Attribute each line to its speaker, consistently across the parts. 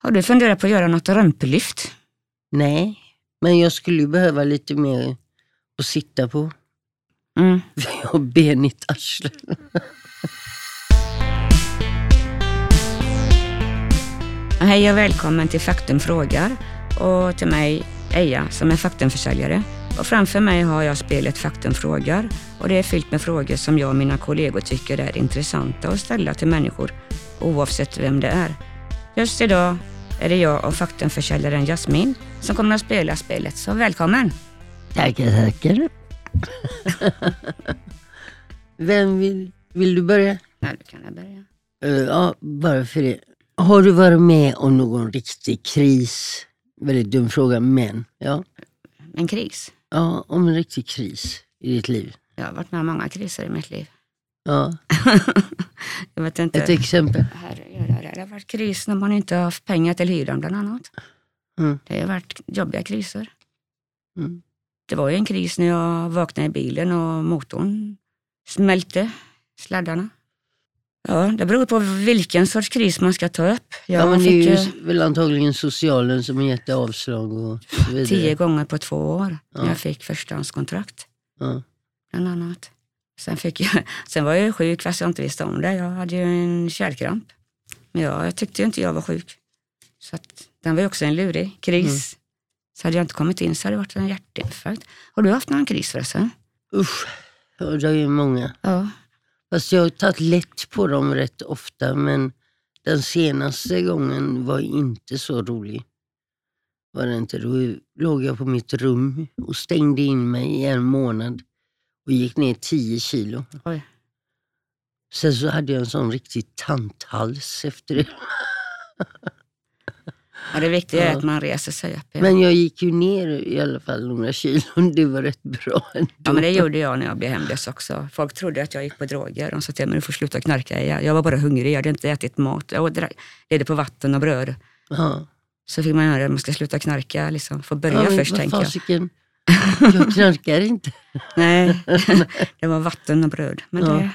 Speaker 1: Har du funderat på att göra något rumplyft?
Speaker 2: Nej, men jag skulle behöva lite mer att sitta på.
Speaker 1: Mm.
Speaker 2: För jag har benigt arsle.
Speaker 1: Hej och välkommen till Faktum frågar och till mig Eja som är faktumförsäljare. Och framför mig har jag spelet Faktum frågar och det är fyllt med frågor som jag och mina kollegor tycker är intressanta att ställa till människor oavsett vem det är. Just idag är det jag och faktumförsäljaren Jasmin som kommer att spela spelet, så välkommen!
Speaker 2: Tackar, tackar. Vem vill, vill du börja?
Speaker 1: Ja, du kan jag börja.
Speaker 2: Eh, ja, bara för det. Har du varit med om någon riktig kris? Väldigt dum fråga, men ja.
Speaker 1: En kris?
Speaker 2: Ja, om en riktig kris i ditt liv.
Speaker 1: Jag har varit med om många kriser i mitt liv.
Speaker 2: Ja,
Speaker 1: jag vet inte.
Speaker 2: ett exempel.
Speaker 1: Herregud, det har varit kris när man inte har haft pengar till hyran bland annat.
Speaker 2: Mm.
Speaker 1: Det har varit jobbiga kriser.
Speaker 2: Mm.
Speaker 1: Det var ju en kris när jag vaknade i bilen och motorn smälte, sladdarna. Ja, det beror på vilken sorts kris man ska ta upp. Jag
Speaker 2: Ja, men det
Speaker 1: fick
Speaker 2: är
Speaker 1: ju
Speaker 2: väl antagligen socialen som har gett dig avslag och så vidare.
Speaker 1: tio gånger på två år
Speaker 2: Ja.
Speaker 1: när jag fick förstahandskontrakt,
Speaker 2: Ja.
Speaker 1: bland annat. Sen, fick jag, sen var jag ju sjuk fast jag inte visste om det. Jag hade ju en kärlkramp. Men jag, jag tyckte ju inte jag var sjuk. Så att, den var ju också en lurig kris.
Speaker 2: Mm.
Speaker 1: Så hade jag inte kommit in så hade det varit en hjärtinfarkt. Har du haft någon kris förresten?
Speaker 2: Usch, ja, det är ju många.
Speaker 1: Ja.
Speaker 2: Fast jag har tagit lätt på dem rätt ofta, men den senaste gången var inte så rolig. Var det inte. Då låg jag på mitt rum och stängde in mig i en månad och gick ner 10 kilo.
Speaker 1: Oj.
Speaker 2: Sen så hade jag en sån riktig tanthals efter det.
Speaker 1: Ja, det viktiga är
Speaker 2: Ja.
Speaker 1: att man reser sig upp. Ja.
Speaker 2: Men jag gick ju ner i alla fall några kilon. Det var rätt bra ändå.
Speaker 1: ja, men det gjorde jag när jag blev hemlös också. Folk trodde att jag gick på droger. De sa till mig, du får sluta knarka. Jag, jag var bara hungrig, jag hade inte ätit mat. Jag levde på vatten och bröd.
Speaker 2: Ja.
Speaker 1: Så fick man höra att man ska sluta knarka, liksom. få börja
Speaker 2: Ja,
Speaker 1: först tänker jag.
Speaker 2: Jag knarkar inte.
Speaker 1: Nej, det var vatten och bröd. Men
Speaker 2: Ja.
Speaker 1: det,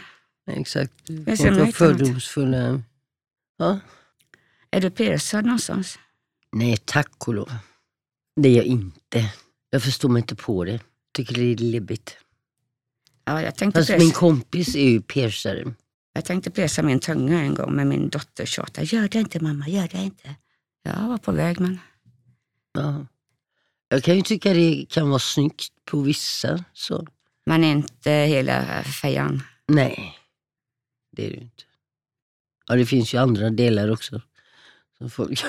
Speaker 2: Exakt.
Speaker 1: Jag ser
Speaker 2: fördomsfulla. Ja.
Speaker 1: är du piercad någonstans?
Speaker 2: Nej, tack och lov. Det är jag inte. Jag förstår mig inte på det. Tycker det är läbbigt.
Speaker 1: Ja, jag tänkte,
Speaker 2: Fast min kompis är ju piercare.
Speaker 1: jag tänkte pierca min tunga en gång, men min dotter tjatade. Gör det inte mamma, gör det inte. Jag var på väg, men
Speaker 2: Ja. Jag kan ju tycka det kan vara snyggt på vissa. Så.
Speaker 1: man är inte hela fejan.
Speaker 2: Nej, det är det ju inte. Ja, det finns ju andra delar också.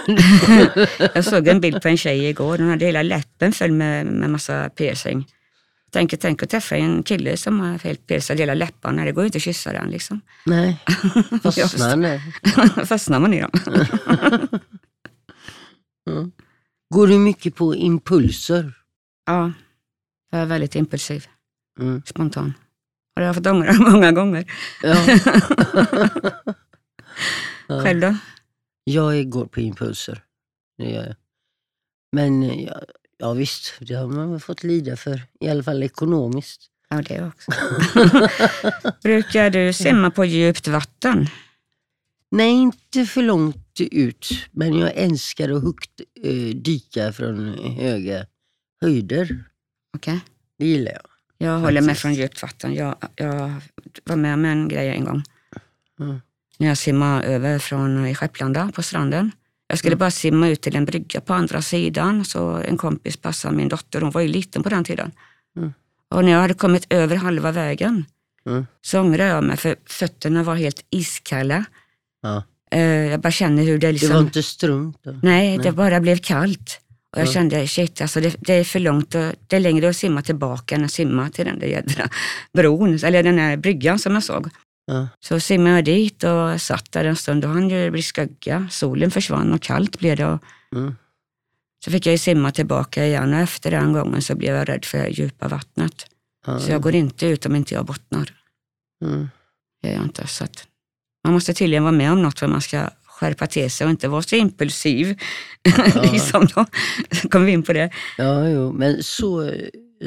Speaker 1: Jag såg en bild på en tjej igår. Hon hade hela läppen full med, med massa piercing. Tänk, tänk att träffa en kille som har helt piercat hela läpparna. Det går ju inte att kyssa den liksom.
Speaker 2: Nej, fastnar där.
Speaker 1: Fastnar man i dem.
Speaker 2: Mm. Går du mycket på impulser?
Speaker 1: Ja, jag är väldigt impulsiv,
Speaker 2: Mm.
Speaker 1: spontan. Det har jag fått ångra många gånger.
Speaker 2: Ja.
Speaker 1: Själv då?
Speaker 2: Jag går på impulser. Det gör jag. Men ja, ja visst, det har man fått lida för. I alla fall ekonomiskt.
Speaker 1: Ja, det också. Brukar du simma på djupt vatten?
Speaker 2: Nej, inte för långt ut. Men jag älskar att högt, eh, dyka från höga höjder.
Speaker 1: Okej.
Speaker 2: Det gillar jag.
Speaker 1: Jag håller mig
Speaker 2: Faktiskt.
Speaker 1: från djupt vatten. Jag, jag var med om en grej en gång.
Speaker 2: Mm.
Speaker 1: När jag simmade över från i Skepplanda på stranden. Jag skulle
Speaker 2: Mm.
Speaker 1: bara simma ut till en brygga på andra sidan. Så en kompis passade min dotter, hon var ju liten på den tiden.
Speaker 2: Mm.
Speaker 1: Och när jag hade kommit över halva vägen
Speaker 2: Mm.
Speaker 1: så ångrade jag mig för fötterna var helt iskalla.
Speaker 2: Ja.
Speaker 1: Eh, Jag bara känner hur det
Speaker 2: Det
Speaker 1: liksom...
Speaker 2: var inte strunt då?
Speaker 1: Nej, det
Speaker 2: Nej.
Speaker 1: bara blev kallt. Och jag
Speaker 2: Ja.
Speaker 1: kände, shit, alltså det, det är för långt. Och, det är längre att simma tillbaka än att simma till den där jädra bron, eller den där bryggan som jag såg.
Speaker 2: Ja.
Speaker 1: Så simmade jag dit och satt där en stund. Då hann det bli skugga. Solen försvann och kallt blev det. Och
Speaker 2: Mm.
Speaker 1: så fick jag ju simma tillbaka igen och efter den gången så blev jag rädd för det djupa vattnet. Så jag går inte ut om inte jag bottnar.
Speaker 2: Mm.
Speaker 1: Det gör jag inte. Så att man måste tydligen vara med om något för att man ska skärpa till sig och inte vara så impulsiv. liksom då. Kommer vi in på det.
Speaker 2: Ja, jo, men så,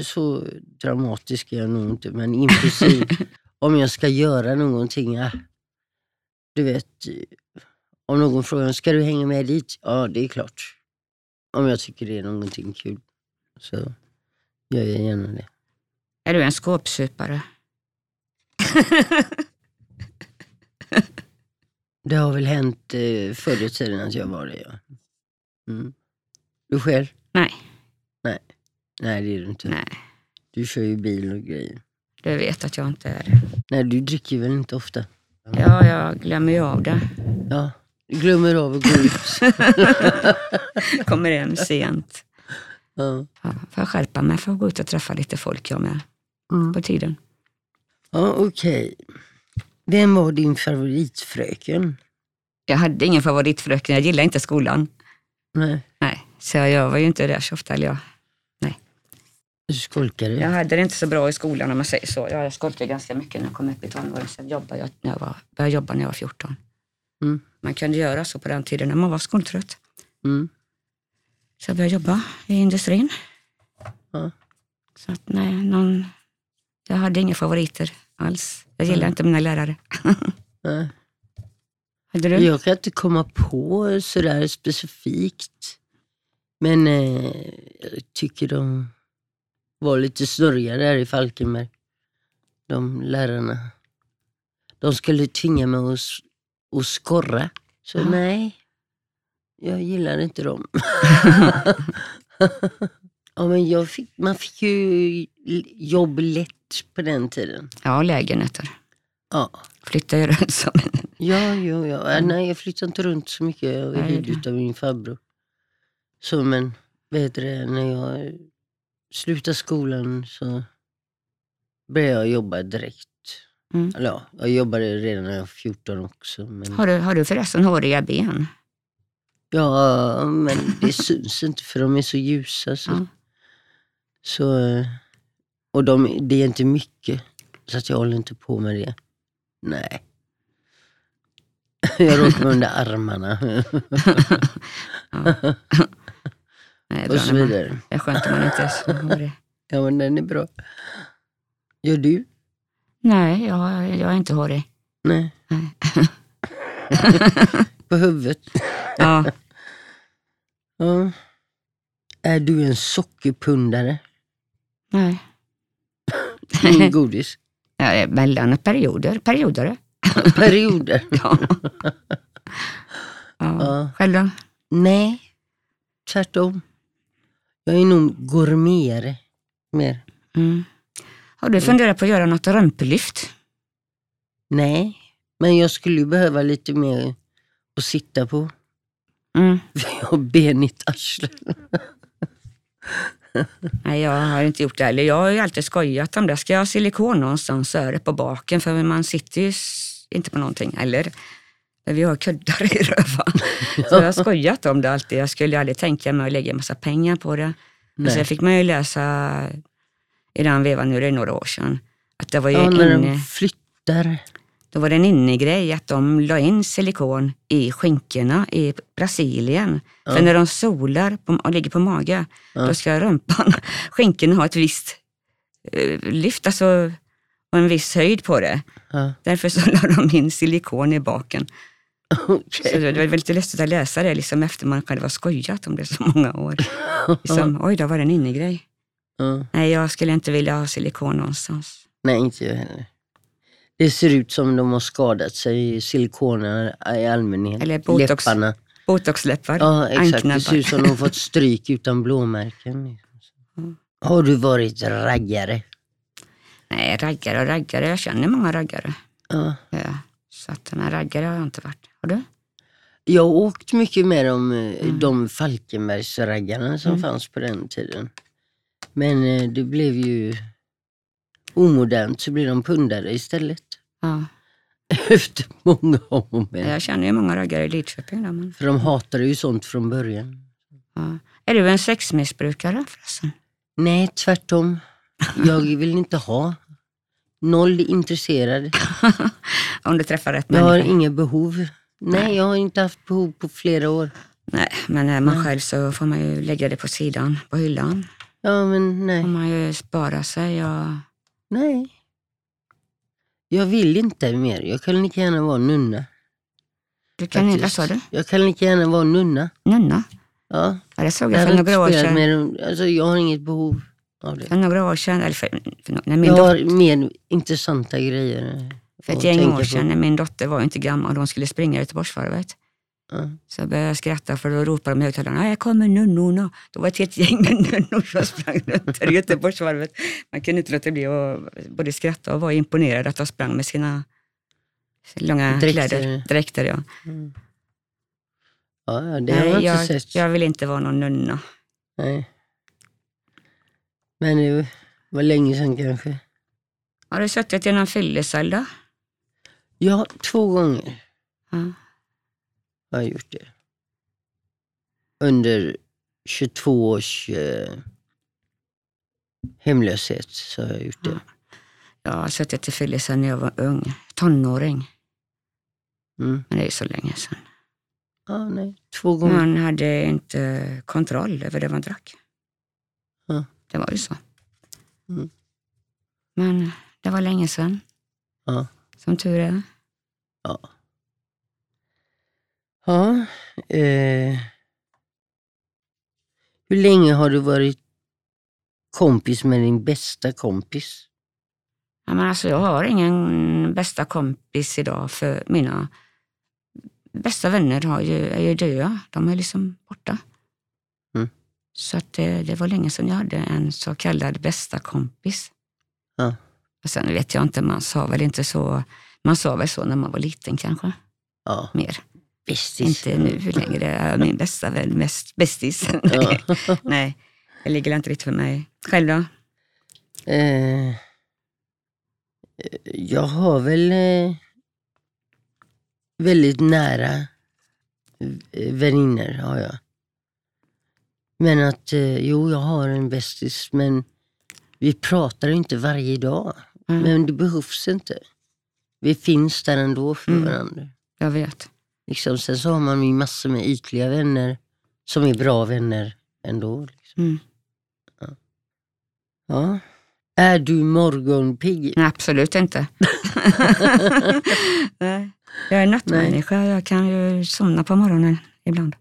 Speaker 2: så dramatisk är jag nog inte. Men impulsiv. om jag ska göra någonting, ja, du vet, Om någon frågar, ska du hänga med dit? Ja, det är klart. Om jag tycker det är någonting kul så gör jag gärna det.
Speaker 1: Är du en skåpsupare?
Speaker 2: Det har väl hänt eh, förr i tiden att jag var det, ja. Mm. Du själv?
Speaker 1: Nej,
Speaker 2: Nej, nej det är du inte.
Speaker 1: nej.
Speaker 2: Du kör ju bil och grejer.
Speaker 1: Du vet att jag inte är det.
Speaker 2: Nej, du dricker väl inte ofta?
Speaker 1: Ja, jag glömmer ju av det.
Speaker 2: Ja, du glömmer av att gå ut.
Speaker 1: Kommer hem sent.
Speaker 2: ja.
Speaker 1: Ja, får jag skärpa mig för att gå ut och träffa lite folk jag med
Speaker 2: Mm.
Speaker 1: på tiden.
Speaker 2: Ja, okej. Vem var din favoritfröken?
Speaker 1: Jag hade ingen favoritfröken, jag gillade inte skolan.
Speaker 2: Nej,
Speaker 1: Nej, så jag var ju inte där så ofta. Eller jag,
Speaker 2: du skolkade?
Speaker 1: jag hade det inte så bra i skolan om man säger så. Jag skolkade ganska mycket när jag kom upp i tonåren. Sen jobbade jag när jag var, började jobba när jag var 14.
Speaker 2: Mm.
Speaker 1: Man kunde göra så på den tiden när man var skoltrött.
Speaker 2: Mm.
Speaker 1: Så jag började jobba i industrin.
Speaker 2: Ja.
Speaker 1: Så att nej, någon, jag hade inga favoriter alls. Jag gillade
Speaker 2: Mm.
Speaker 1: inte mina lärare.
Speaker 2: Nej.
Speaker 1: Hade du?
Speaker 2: Jag kan inte komma på sådär specifikt. Men eh, jag tycker de var lite snurriga där i Falkenberg. De lärarna. De skulle tvinga mig att, skorra. Så
Speaker 1: Ja.
Speaker 2: nej, jag gillar inte dem. ja, men jag fick, man fick ju jobb lätt på den tiden.
Speaker 1: Ja, lägenheter.
Speaker 2: Ja.
Speaker 1: Flyttade ju runt som.
Speaker 2: Ja, ja, ja. Äh, Nej, jag flyttade inte runt så mycket. Jag hyrde
Speaker 1: det-
Speaker 2: utav min farbror. Så men, vet du det, när jag slutade skolan så började jag jobba direkt.
Speaker 1: Mm.
Speaker 2: Eller ja, jag jobbade redan när jag var 14 också. Men,
Speaker 1: Har du, har du förresten håriga ben?
Speaker 2: ja, men det syns inte för de är så ljusa. Så,
Speaker 1: Ja.
Speaker 2: Så, eh, och de, det är inte mycket, så att jag håller inte på med det. Nej. Jag råkar med under armarna.
Speaker 1: Ja. Nej,
Speaker 2: och så
Speaker 1: man,
Speaker 2: vidare.
Speaker 1: det är skönt om man inte är så hårig.
Speaker 2: Ja, men den är bra. Gör du?
Speaker 1: Nej, jag, jag är inte hårig.
Speaker 2: Nej.
Speaker 1: Nej.
Speaker 2: På huvudet?
Speaker 1: Ja,
Speaker 2: Ja. Är du en sockerpundare?
Speaker 1: Nej.
Speaker 2: Ingen godis?
Speaker 1: Ja, är mellan perioder. Perioder.
Speaker 2: Perioder?
Speaker 1: Ja. Ja.
Speaker 2: Ja.
Speaker 1: Själv då?
Speaker 2: Nej, tvärtom. Jag är nog gourmetare mer.
Speaker 1: Mm. Har du funderat på att göra något rumplyft?
Speaker 2: Nej, men jag skulle behöva lite mer att sitta på.
Speaker 1: Mm.
Speaker 2: För jag har benigt arsle.
Speaker 1: Nej, jag har inte gjort det heller. Jag har ju alltid skojat om det. Ska jag ha silikon någonstans så är det på baken, för man sitter ju inte på någonting. Eller, vi har kuddar i rövan. Så jag har skojat om det alltid. Jag skulle aldrig tänka mig att lägga massa pengar på det. Men
Speaker 2: Nej.
Speaker 1: sen fick man ju läsa i den vevan, nu är det några år sedan, att det var ju
Speaker 2: Ja, när
Speaker 1: inne,
Speaker 2: flyttar.
Speaker 1: Då var det en innegrej att de la in silikon i skinkorna i Brasilien. För
Speaker 2: Ja.
Speaker 1: när de solar på, och ligger på mage,
Speaker 2: Ja.
Speaker 1: då ska rumpan, skinkorna ha ett visst eh, lyft, alltså och en viss höjd på det.
Speaker 2: Ja.
Speaker 1: Därför så la de in silikon i baken.
Speaker 2: Okej.
Speaker 1: Så det var väldigt lustigt att läsa det liksom efter man själv har skojat om det så många år. Liksom, Oj, då var det en innegrej. Nej, jag skulle inte vilja ha silikon någonstans.
Speaker 2: Nej, inte jag heller. Det ser ut som de har skadat sig i silikonerna i allmänhet.
Speaker 1: Eller botox.
Speaker 2: Läpparna.
Speaker 1: Botoxläppar,
Speaker 2: Ja, exakt. Det ser ut som de har fått stryk utan blåmärken.
Speaker 1: Mm.
Speaker 2: Har du varit raggare?
Speaker 1: Nej, raggare och raggare. Jag känner många raggare.
Speaker 2: Ja.
Speaker 1: Ja, så att, men raggare har jag inte varit. Har du?
Speaker 2: Jag har åkt mycket med de, eh,
Speaker 1: Mm.
Speaker 2: de Falkenbergsraggarna som
Speaker 1: Mm.
Speaker 2: fanns på den tiden. Men eh, det blev ju omodernt så blev de pundare istället.
Speaker 1: Ja.
Speaker 2: Efter många om och men.
Speaker 1: Jag känner ju många raggare i Lidköping. Då, men,
Speaker 2: För de hatade ju sånt från början.
Speaker 1: ja. Är du en sexmissbrukare förresten?
Speaker 2: Nej, tvärtom. Jag vill inte ha. Noll intresserad.
Speaker 1: Om du träffar rätt
Speaker 2: Jag har
Speaker 1: människa?
Speaker 2: inga behov. Nej, jag har inte haft behov på flera år.
Speaker 1: Nej, men är man
Speaker 2: Nej.
Speaker 1: själv så får man ju lägga det på sidan, på hyllan.
Speaker 2: Ja, men nej.
Speaker 1: Får man ju spara sig och...
Speaker 2: Nej. Jag vill inte mer. Jag kan lika gärna vara nunna.
Speaker 1: Du kan inte, vad
Speaker 2: faktiskt.
Speaker 1: sa du?
Speaker 2: Jag kan lika gärna vara nunna.
Speaker 1: Nunna?
Speaker 2: Ja,
Speaker 1: Ja, det såg
Speaker 2: jag
Speaker 1: jag för några år sedan.
Speaker 2: dem. Alltså, jag har inget behov av det.
Speaker 1: För några år sedan, eller för, för, när min
Speaker 2: Jag
Speaker 1: dotter,
Speaker 2: har mer intressanta grejer.
Speaker 1: för ett gäng år
Speaker 2: på.
Speaker 1: sedan när min dotter var inte gammal och hon skulle springa Göteborgsvarvet.
Speaker 2: Ja.
Speaker 1: Så jag började skratta för då ropade de i högtalarna, här kommer nunnorna. Då var ett helt gäng med nunnor som sprang runt där i Göteborgsvarvet. Man kunde inte låta bli att både skratta och vara imponerad att de sprang med sina långa
Speaker 2: Dräkter.
Speaker 1: kläder. Dräkter. Ja.
Speaker 2: Ja, ja, det har jag
Speaker 1: Nej,
Speaker 2: inte
Speaker 1: jag,
Speaker 2: sett.
Speaker 1: jag vill inte vara någon nunna.
Speaker 2: Nej. Men det var länge sedan kanske.
Speaker 1: Har du suttit i någon fyllecell då?
Speaker 2: Ja, två gånger
Speaker 1: Ja.
Speaker 2: Har jag gjort det. Under 22 års eh, hemlöshet så har jag gjort det.
Speaker 1: Jag har suttit i fyllecell när jag var ung, tonåring.
Speaker 2: Mm.
Speaker 1: Men det är så länge sedan.
Speaker 2: Ja, nej. Två gånger.
Speaker 1: Man hade inte kontroll över det man drack.
Speaker 2: Ja.
Speaker 1: Det var ju så.
Speaker 2: Mm.
Speaker 1: Men det var länge sedan,
Speaker 2: Ja.
Speaker 1: som tur är.
Speaker 2: Ja. Ja. Eh. Hur länge har du varit kompis med din bästa kompis?
Speaker 1: Ja, men alltså, jag har ingen bästa kompis idag för mina bästa vänner har ju, är ju döda. De är liksom borta.
Speaker 2: Mm.
Speaker 1: Så att det, det var länge sedan jag hade en så kallad bästa kompis.
Speaker 2: Ja.
Speaker 1: Och sen vet jag inte, man sa väl inte så. Man sa väl så när man var liten kanske,
Speaker 2: Ja,
Speaker 1: mer.
Speaker 2: Bästis.
Speaker 1: Inte nu längre. Min bästa vän, mest bästis.
Speaker 2: Ja.
Speaker 1: Nej, det ligger inte riktigt för mig. Själv då?
Speaker 2: Eh, jag har väl eh, väldigt nära eh, vänner har jag. Men att, eh, jo jag har en bästis men vi pratar inte varje dag.
Speaker 1: Mm.
Speaker 2: Men det behövs inte. Vi finns där ändå för
Speaker 1: Mm.
Speaker 2: varandra.
Speaker 1: Jag vet.
Speaker 2: Liksom, sen så har man ju massor med ytliga vänner som är bra vänner ändå. Liksom.
Speaker 1: Mm.
Speaker 2: Ja. Är du morgonpigg?
Speaker 1: Nej, absolut inte. Nej. Jag är nattmänniska. Jag kan ju somna på morgonen ibland.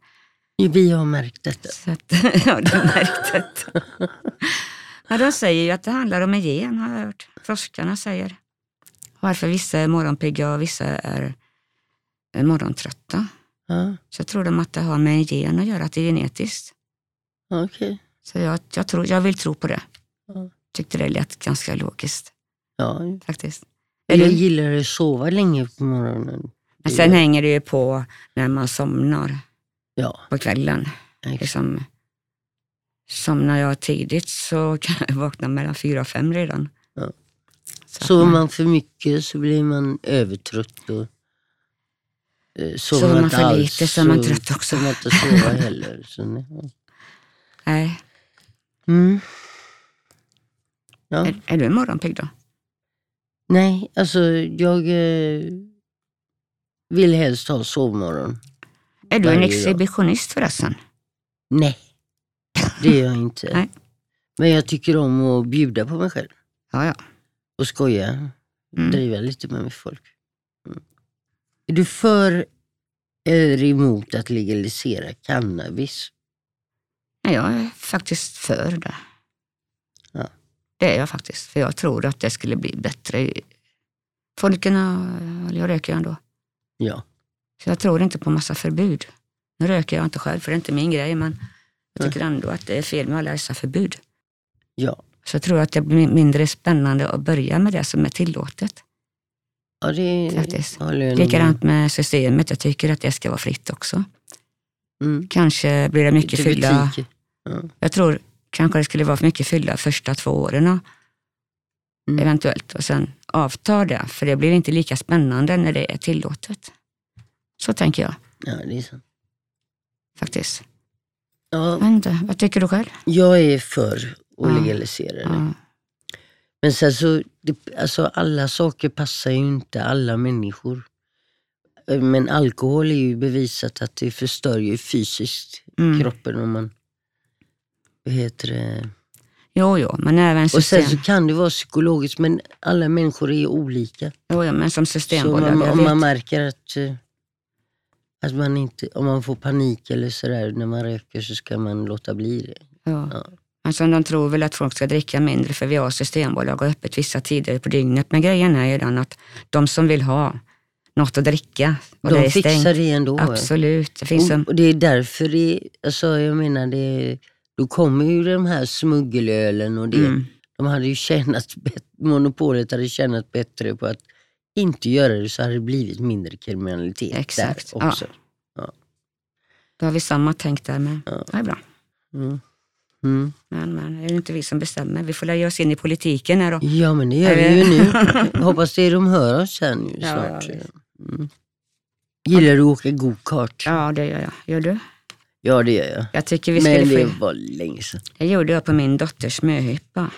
Speaker 2: Ja, Vi har märkt detta.
Speaker 1: Så att, ja, du har märkt det. Ja, de säger ju att det handlar om en gen, har jag hört. Forskarna säger. Varför vissa är morgonpigga och vissa är morgontrötta.
Speaker 2: Ja,
Speaker 1: Så tror de att det har med en gen att göra, att det är genetiskt.
Speaker 2: okej.
Speaker 1: Så jag, jag, tror, jag vill tro på det.
Speaker 2: Ja.
Speaker 1: Tyckte det lät ganska logiskt
Speaker 2: Ja.
Speaker 1: faktiskt. Är
Speaker 2: Jag gillar att sova länge på morgonen.
Speaker 1: Men sen hänger det ju på när man somnar
Speaker 2: Ja,
Speaker 1: på kvällen.
Speaker 2: exakt.
Speaker 1: Liksom, somnar jag tidigt så kan jag vakna mellan fyra och fem redan.
Speaker 2: Ja.
Speaker 1: Så
Speaker 2: Sover
Speaker 1: man-
Speaker 2: man för mycket så blir man övertrött. Och,
Speaker 1: Sover man
Speaker 2: inte
Speaker 1: för lite så är man trött också.
Speaker 2: man inte sova heller. Så, nej.
Speaker 1: Nej.
Speaker 2: Mm. Ja.
Speaker 1: Är, är du morgonpigg då?
Speaker 2: Nej, alltså jag eh, vill helst ha sovmorgon.
Speaker 1: Är du en exhibitionist förresten?
Speaker 2: Nej, det är jag inte.
Speaker 1: Nej.
Speaker 2: Men jag tycker om att bjuda på mig själv
Speaker 1: Ja, ja.
Speaker 2: och skoja.
Speaker 1: Mm.
Speaker 2: Driva lite med folk. Är du för eller emot att legalisera cannabis?
Speaker 1: Nej, Jag är faktiskt för det.
Speaker 2: Ja.
Speaker 1: Det är jag faktiskt. För jag tror att det skulle bli bättre. Folkerna, jag röker ju ändå.
Speaker 2: Ja.
Speaker 1: Så jag tror inte på massa förbud. Nu röker jag inte själv för det är inte min grej, men jag tycker ändå att det är fel med alla dessa förbud.
Speaker 2: Ja.
Speaker 1: Så jag tror att det blir mindre spännande att börja med det som är tillåtet.
Speaker 2: Ja, det
Speaker 1: Faktiskt. Likadant med systemet, jag tycker att det ska vara fritt också.
Speaker 2: Mm.
Speaker 1: Kanske blir det mycket fylla.
Speaker 2: Ja.
Speaker 1: Jag tror kanske det skulle vara för mycket fylla första två åren
Speaker 2: Mm.
Speaker 1: eventuellt och sen avtar det, för det blir inte lika spännande när det är tillåtet. Så tänker jag
Speaker 2: ja, det är sant.
Speaker 1: faktiskt.
Speaker 2: Ja,
Speaker 1: inte, vad tycker du själv?
Speaker 2: jag är för att
Speaker 1: Ja.
Speaker 2: legalisera det.
Speaker 1: Ja.
Speaker 2: Men sen så, det, alltså alla saker passar ju inte alla människor. Eh, Men alkohol är ju bevisat att det förstör ju fysiskt
Speaker 1: Mm.
Speaker 2: kroppen om man... Vad heter det?
Speaker 1: Jo, jo, men även
Speaker 2: Och
Speaker 1: system.
Speaker 2: sen så kan det vara psykologiskt men alla människor är olika.
Speaker 1: Jo, jo, men som
Speaker 2: Så
Speaker 1: systembolag,
Speaker 2: man,
Speaker 1: jag
Speaker 2: om man märker att... eh, Att man inte, om man får panik eller sådär när man röker så ska man låta bli det.
Speaker 1: Ja.
Speaker 2: Ja.
Speaker 1: Alltså, de tror väl att folk ska dricka mindre för vi har systembolag och öppet vissa tider på dygnet. Men grejen är ju den att de som vill ha något att dricka och det
Speaker 2: De
Speaker 1: är
Speaker 2: fixar
Speaker 1: stängt.
Speaker 2: det ändå.
Speaker 1: Absolut. Det finns en,
Speaker 2: Och, och det är därför det, alltså jag menar, det, då kommer ju de här smuggelölen och det.
Speaker 1: mm,
Speaker 2: De hade ju tjänat, monopolet hade tjänat bättre på att inte göra det så hade det blivit mindre kriminalitet
Speaker 1: Exakt,
Speaker 2: där
Speaker 1: ja.
Speaker 2: också.
Speaker 1: då har vi samma tänk där med.
Speaker 2: Ja.
Speaker 1: Det är bra.
Speaker 2: Mm. Mm.
Speaker 1: Men, men det är ju inte vi som bestämmer. Vi får lägga oss in i politiken här då.
Speaker 2: Ja men det gör vi ju nu. Jag hoppas det de hör oss sen nu
Speaker 1: Ja,
Speaker 2: snart.
Speaker 1: ja,
Speaker 2: mm. Gillar du att åka go-kart?
Speaker 1: Ja, det gör jag. Gör du?
Speaker 2: Ja det gör jag.
Speaker 1: Jag tycker vi skulle
Speaker 2: Men
Speaker 1: få...
Speaker 2: det var länge sedan.
Speaker 1: Det gjorde jag på min dotters möhippa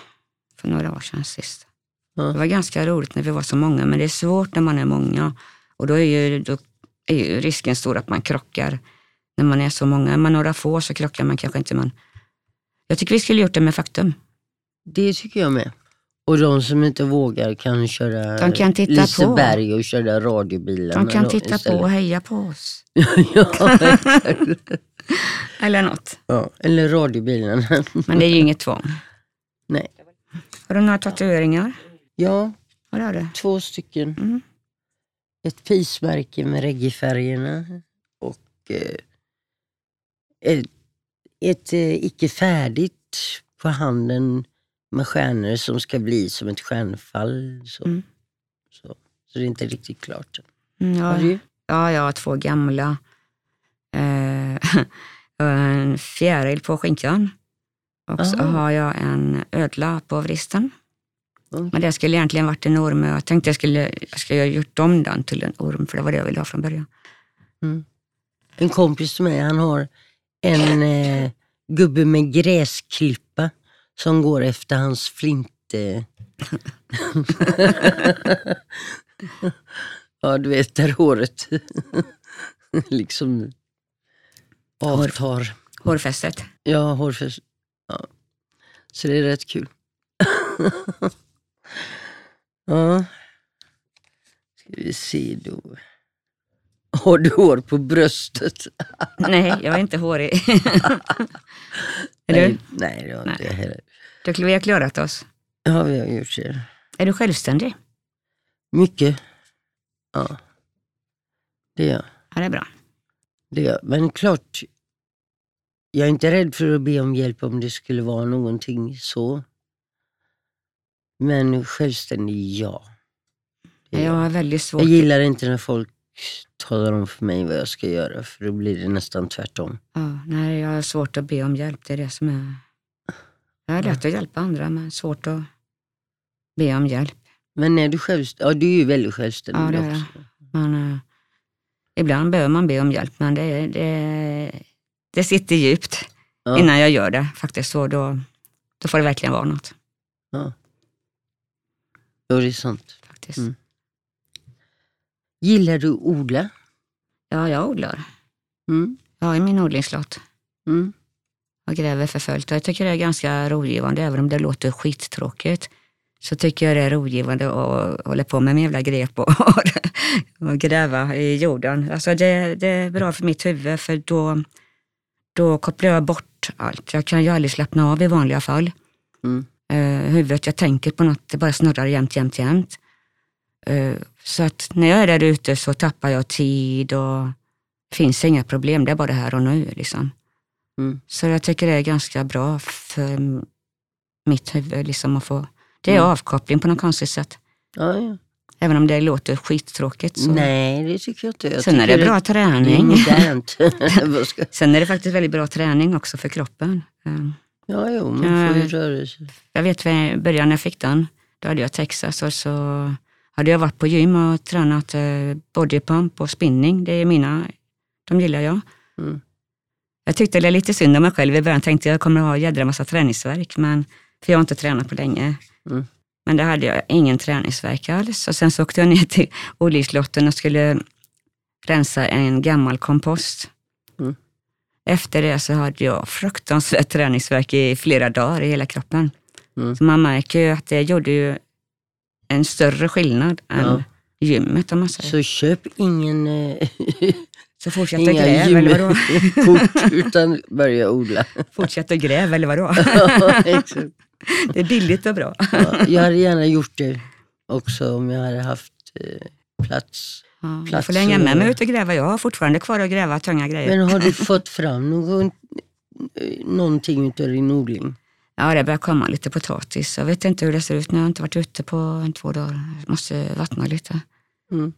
Speaker 1: för några år sedan sist.
Speaker 2: Ja.
Speaker 1: Det var ganska roligt när vi var så många, men det är svårt när man är många. Och då är ju, då är ju risken stor att man krockar när man är så många. Är man några få så krockar man kanske inte. Men jag tycker vi skulle gjort det med Faktum.
Speaker 2: Det tycker jag med. Och de som inte vågar kan köra
Speaker 1: De kan titta på.
Speaker 2: Liseberg och köra radiobilar.
Speaker 1: De kan titta på
Speaker 2: istället.
Speaker 1: och heja på oss.
Speaker 2: ja.
Speaker 1: Eller något.
Speaker 2: ja, eller radiobilarna.
Speaker 1: Men det är ju inget tvång.
Speaker 2: Nej.
Speaker 1: Har du några tatueringar?
Speaker 2: Ja,
Speaker 1: det har du.
Speaker 2: två stycken.
Speaker 1: Mm.
Speaker 2: Ett pismärke med reggaefärgerna och eh, ett, ett eh, icke färdigt på handen med stjärnor som ska bli som ett stjärnfall. Så,
Speaker 1: Mm.
Speaker 2: så, så det är inte riktigt klart.
Speaker 1: Mm,
Speaker 2: Har
Speaker 1: ja,
Speaker 2: du?
Speaker 1: ja, jag har två gamla. Eh, en fjäril på skinkan. Och så
Speaker 2: Aha.
Speaker 1: har jag en ödla på vristen.
Speaker 2: Mm.
Speaker 1: Men det skulle egentligen varit en orm. Jag tänkte jag skulle, jag skulle ha gjort om den till en orm, för det var det jag ville ha från början.
Speaker 2: En kompis till mig han har en eh, gubbe med gräsklippa som går efter hans flint... Eh. ja, du vet där håret liksom avtar.
Speaker 1: Hårfästet.
Speaker 2: Ja, hårfäst. Ja. Så det är rätt kul. ja. Ska vi se då. Har du hår på bröstet?
Speaker 1: Nej, jag är inte hårig. är
Speaker 2: Nej,
Speaker 1: du?
Speaker 2: nej, det har inte jag heller.
Speaker 1: Du, vi har klarat oss.
Speaker 2: Ja, vi har gjort det.
Speaker 1: Är du självständig?
Speaker 2: Mycket. Ja. Det är jag.
Speaker 1: Ja, det är bra.
Speaker 2: Det är jag. Men klart, jag är inte rädd för att be om hjälp om det skulle vara någonting så. Men självständig, ja.
Speaker 1: Jag
Speaker 2: jag.
Speaker 1: väldigt svårt.
Speaker 2: jag gillar inte när folk talar om för mig vad jag ska göra, för då blir det nästan tvärtom.
Speaker 1: Ja, nej, jag har svårt att be om hjälp. Det är det som är... Jag är lätt att hjälpa andra, men svårt att be om hjälp.
Speaker 2: Men är du självständig? Ja, du är ju väldigt självständig
Speaker 1: Ja, det är
Speaker 2: också.
Speaker 1: Men, eh, ibland behöver man be om hjälp, men det, det, det sitter djupt
Speaker 2: Ja.
Speaker 1: innan jag gör det faktiskt. Så då, då får det verkligen vara något.
Speaker 2: Ja. Ja, det är sant.
Speaker 1: Faktiskt.
Speaker 2: Mm. Gillar du att odla?
Speaker 1: Ja, jag odlar.
Speaker 2: Mm.
Speaker 1: Jag har min odlingslott.
Speaker 2: Mm.
Speaker 1: Jag gräver för fullt. Och Jag tycker det är ganska rogivande, även om det låter skittråkigt. Så tycker jag det är rogivande att hålla på med min jävla grep och, och gräva i jorden. Alltså det, det är bra för mitt huvud, för då, då kopplar jag bort allt. Jag kan ju aldrig slappna av i vanliga fall.
Speaker 2: Mm.
Speaker 1: Eh, huvudet, jag tänker på något, det bara snurrar jämt, jämt, jämt. Eh, så att när jag är där ute så tappar jag tid och det finns inga problem, det är bara här och nu. Liksom.
Speaker 2: Mm.
Speaker 1: Så jag tycker det är ganska bra för mitt huvud liksom att få, det är
Speaker 2: Mm.
Speaker 1: avkoppling på något konstigt sätt.
Speaker 2: Ja, ja.
Speaker 1: Även om det låter skittråkigt. Så.
Speaker 2: Nej, det tycker jag inte. Jag
Speaker 1: Sen är det bra
Speaker 2: Det
Speaker 1: träning.
Speaker 2: ska-
Speaker 1: Sen är det faktiskt väldigt bra träning också för kroppen. Eh,
Speaker 2: ja, jo, man får ju rörelse.
Speaker 1: Jag vet i början när jag fick den, då hade jag Texas och så hade jag varit på gym och tränat eh, bodypump och spinning. Det är mina, de gillar jag.
Speaker 2: Mm.
Speaker 1: Jag tyckte det var lite synd om mig själv i början. Tänkte jag kommer ha en jädra massa träningsverk, men, för jag har inte tränat på länge.
Speaker 2: Mm.
Speaker 1: Men det hade jag ingen träningsverk alls. Och sen så åkte jag ner till odlingslotten och skulle rensa en gammal kompost.
Speaker 2: Mm.
Speaker 1: Efter det så hade jag fruktansvärt träningsverk i flera dagar i hela kroppen.
Speaker 2: Mm.
Speaker 1: Så man märker ju att det gjorde ju en större skillnad än
Speaker 2: Ja.
Speaker 1: gymmet om man säger.
Speaker 2: Så köp ingen eh,
Speaker 1: Så fortsätt att gräva eller vadå?
Speaker 2: utan börja odla.
Speaker 1: Fortsätt att gräva eller vadå?
Speaker 2: Ja, exakt.
Speaker 1: Det är billigt och bra.
Speaker 2: Ja, jag hade gärna gjort det också om jag hade haft eh, plats.
Speaker 1: Ja, jag
Speaker 2: Plats
Speaker 1: får länge med mig ut och gräva. Jag har fortfarande kvar att gräva tunga grejer.
Speaker 2: Men har du fått fram någon, eh, någonting utav din odling?
Speaker 1: Ja, det börjar komma lite potatis. Jag vet inte hur det ser ut nu. Jag har inte varit ute på en, två dagar. Jag måste vattna lite.
Speaker 2: Mm.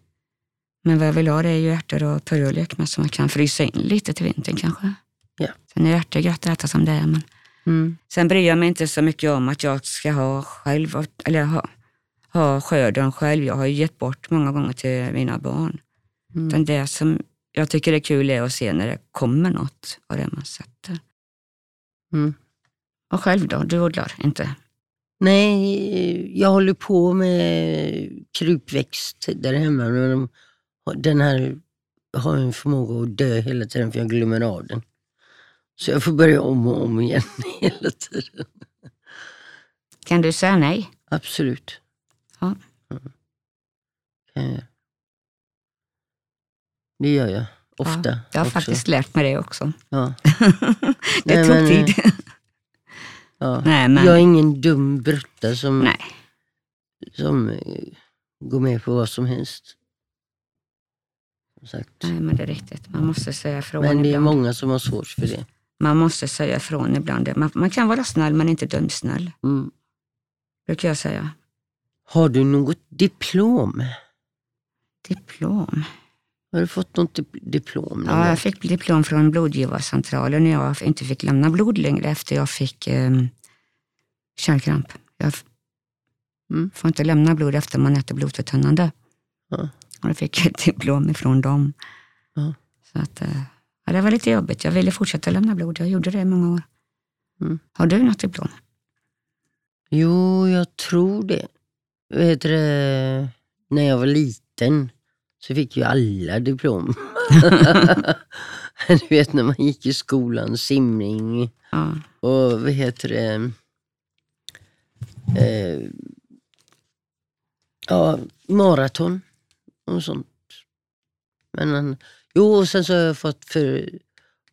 Speaker 1: Men vad jag vill ha det är ju ärtor och purjolök med som man kan frysa in lite till vintern kanske.
Speaker 2: Ja.
Speaker 1: Sen är ärtor gött att äta som det är. Men
Speaker 2: Mm.
Speaker 1: sen bryr jag mig inte så mycket om att jag ska ha själv, eller ha, ha skörden själv. Jag har ju gett bort många gånger till mina barn.
Speaker 2: Mm.
Speaker 1: Utan det som jag tycker är kul är att se när det kommer något av det man sätter.
Speaker 2: Mm.
Speaker 1: Och själv då? Du odlar inte?
Speaker 2: Nej, jag håller på med krukväxt där hemma. Men de, den här har en förmåga att dö hela tiden för jag glömmer av den. Så jag får börja om och om igen hela tiden.
Speaker 1: Kan du säga nej?
Speaker 2: Absolut.
Speaker 1: Ja.
Speaker 2: Mm. Kan jag göra. Det gör jag ofta.
Speaker 1: Ja, jag har
Speaker 2: också.
Speaker 1: faktiskt lärt mig det också.
Speaker 2: Ja.
Speaker 1: det
Speaker 2: Nej,
Speaker 1: tog
Speaker 2: men,
Speaker 1: tid.
Speaker 2: Ja.
Speaker 1: nej, men,
Speaker 2: Jag är ingen dum brutta som,
Speaker 1: nej.
Speaker 2: som eh, går med på vad som helst. Som sagt.
Speaker 1: nej, men det är riktigt. Man måste säga ifrån
Speaker 2: Men det är
Speaker 1: ibland.
Speaker 2: många som har svårt för det.
Speaker 1: Man måste säga ifrån ibland. Man, man kan vara snäll men inte dumsnäll,
Speaker 2: Mm.
Speaker 1: brukar jag säga.
Speaker 2: Har du något diplom?
Speaker 1: Diplom?
Speaker 2: Har du fått något dip- diplom?
Speaker 1: Ja, jag fick diplom från blodgivarcentralen när jag inte fick lämna blod längre efter jag fick eh, kärlkramp. Jag
Speaker 2: Mm.
Speaker 1: får inte lämna blod efter man äter blodförtunnande.
Speaker 2: Ja.
Speaker 1: Och då fick jag ett diplom ifrån dem.
Speaker 2: Ja.
Speaker 1: Så att, eh, ja, det var lite jobbigt. Jag ville fortsätta lämna blod. Jag gjorde det i många år.
Speaker 2: Mm.
Speaker 1: Har du något diplom?
Speaker 2: Jo, jag tror det. Vet du, det, när jag var liten så fick ju alla diplom. du vet när man gick i skolan, simning
Speaker 1: Ja.
Speaker 2: och vad heter det? Eh, ja, maraton och sånt. Men han, jo, och sen så har jag fått för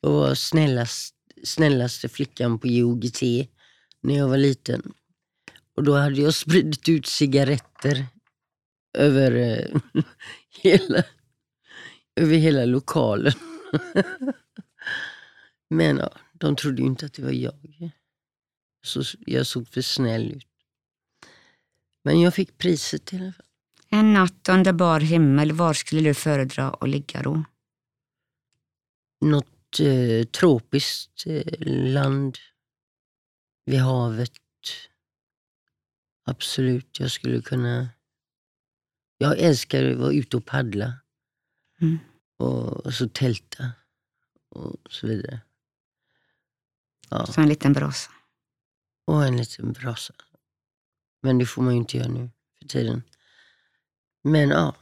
Speaker 2: att vara snällast, snällaste flickan på IOGT när jag var liten. Och då hade jag spridit ut cigaretter över, eh, hela, över hela lokalen. Men ja, de trodde ju inte att det var jag. Så jag såg för snäll ut. Men jag fick priset i alla fall.
Speaker 1: En natt under bar himmel, var skulle du föredra att ligga då?
Speaker 2: Något eh, tropiskt eh, land vid havet. Absolut, jag skulle kunna... Jag älskar att vara ute och paddla.
Speaker 1: Mm.
Speaker 2: Och så tälta och så vidare. Ja,
Speaker 1: Så en liten brasa.
Speaker 2: och en liten brasa. Men det får man ju inte göra nu för tiden. Men ja.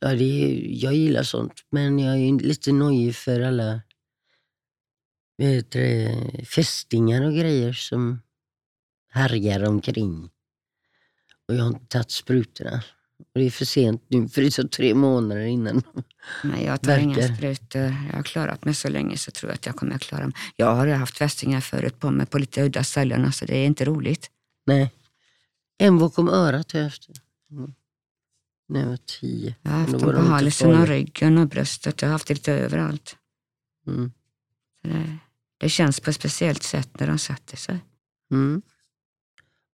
Speaker 2: ja det är, jag gillar sånt, men jag är lite nojig för alla vet fästingar och grejer som härjar omkring. Och jag har inte tagit sprutorna. Och det är för sent nu, för det tar tre månader innan.
Speaker 1: Nej, jag tar inga sprutor. Jag har klarat mig så länge så tror jag att jag kommer att klara mig. Jag har haft fästingar förut på mig på lite udda ställen, så det är inte roligt.
Speaker 2: Nej. En bakom örat har jag haft. Mm. När jag var tio.
Speaker 1: Jag har haft dem på halsen och ryggen och bröstet. Jag har haft det lite överallt.
Speaker 2: Mm.
Speaker 1: Så det, det känns på ett speciellt sätt när de sätter sig.
Speaker 2: Mm.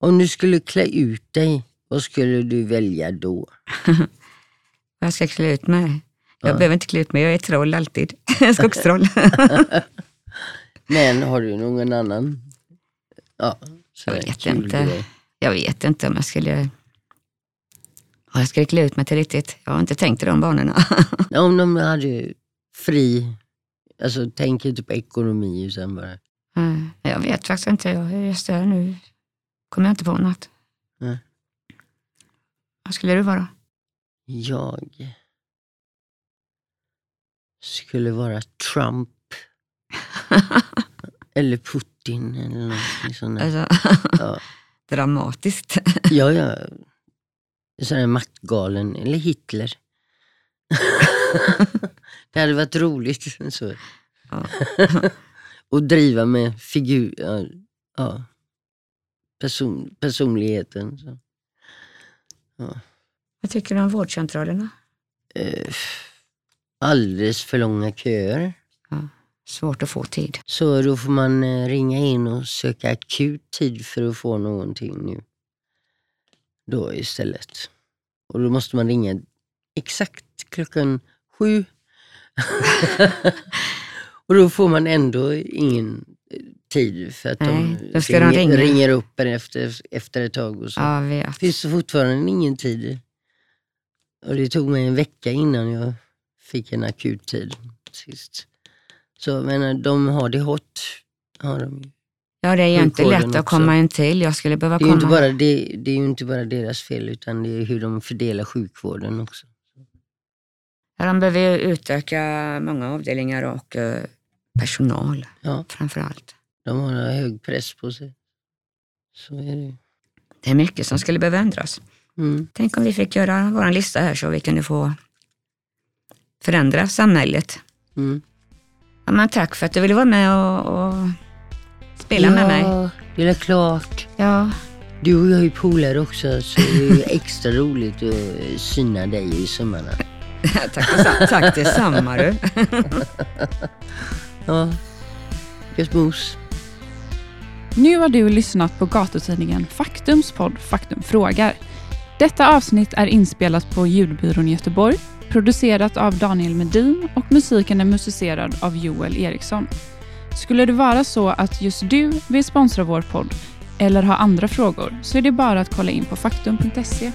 Speaker 2: Om du skulle klä ut dig, vad skulle du välja då?
Speaker 1: Jag ska klä ut mig. Jag
Speaker 2: Ja.
Speaker 1: behöver inte klä ut mig, jag är troll alltid. Skogstroll.
Speaker 2: Men har du någon annan? Ja,
Speaker 1: Jag vet inte.
Speaker 2: grej.
Speaker 1: jag vet inte om jag skulle... Ja, jag skulle klä ut mig till riktigt. Jag har inte tänkt i de banorna.
Speaker 2: Om de hade fri, alltså tänk inte på ekonomi utan bara,
Speaker 1: jag vet faktiskt inte. Jag är just där nu. Kommer jag inte på något.
Speaker 2: Nej.
Speaker 1: Vad skulle du vara?
Speaker 2: jag skulle vara Trump eller Putin eller någonting sånt där.
Speaker 1: Alltså,
Speaker 2: Ja,
Speaker 1: dramatiskt.
Speaker 2: ja, ja. sån här maktgalen, eller Hitler. det hade varit roligt. Så.
Speaker 1: Ja.
Speaker 2: och driva med figur, ja, person, personligheten. Så. Ja.
Speaker 1: Vad tycker du om vårdcentralerna?
Speaker 2: Eh, alldeles för långa köer.
Speaker 1: Svårt att få tid.
Speaker 2: Så då får man eh, ringa in och söka akut tid för att få någonting nu. Då istället. Och då måste man ringa exakt klockan sju. och då får man ändå ingen tid för att
Speaker 1: Nej,
Speaker 2: de,
Speaker 1: ska de ringa.
Speaker 2: ringer upp en efter, efter ett tag. Och så.
Speaker 1: Ja, vet.
Speaker 2: finns det fortfarande ingen tid. Och det tog mig en vecka innan jag fick en akut tid sist. Så menar, de har det hot. Har de.
Speaker 1: Ja, det är ju inte lätt att komma in till. Jag skulle behöva
Speaker 2: Det är, ju inte
Speaker 1: komma.
Speaker 2: bara det, det är ju inte bara deras fel utan det är hur de fördelar sjukvården också.
Speaker 1: Ja, de behöver ju utöka många avdelningar och eh, personal
Speaker 2: Ja,
Speaker 1: framför allt.
Speaker 2: De har hög press på sig. Så är det.
Speaker 1: Det är mycket som skulle behöva ändras.
Speaker 2: mm.
Speaker 1: Tänk om vi fick göra vår lista här så vi kunde få förändra samhället.
Speaker 2: Mm.
Speaker 1: Ja, men tack för att du ville vara med och, och spela med mig.
Speaker 2: Ja, det är klart.
Speaker 1: Ja,
Speaker 2: Du och jag är ju polare också så det är extra roligt att syna dig i sömmarna.
Speaker 1: tack, detsamma, tack detsamma du.
Speaker 2: Ja, vilket mos.
Speaker 3: Nu har du lyssnat på gatutidningen Faktums podd Faktum frågar. Detta avsnitt är inspelat på Ljudbyrån i Göteborg, producerat av Daniel Medin och musiken är musicerad av Joel Eriksson. Skulle det vara så att just du vill sponsra vår podd eller ha andra frågor så är det bara att kolla in på faktum.se.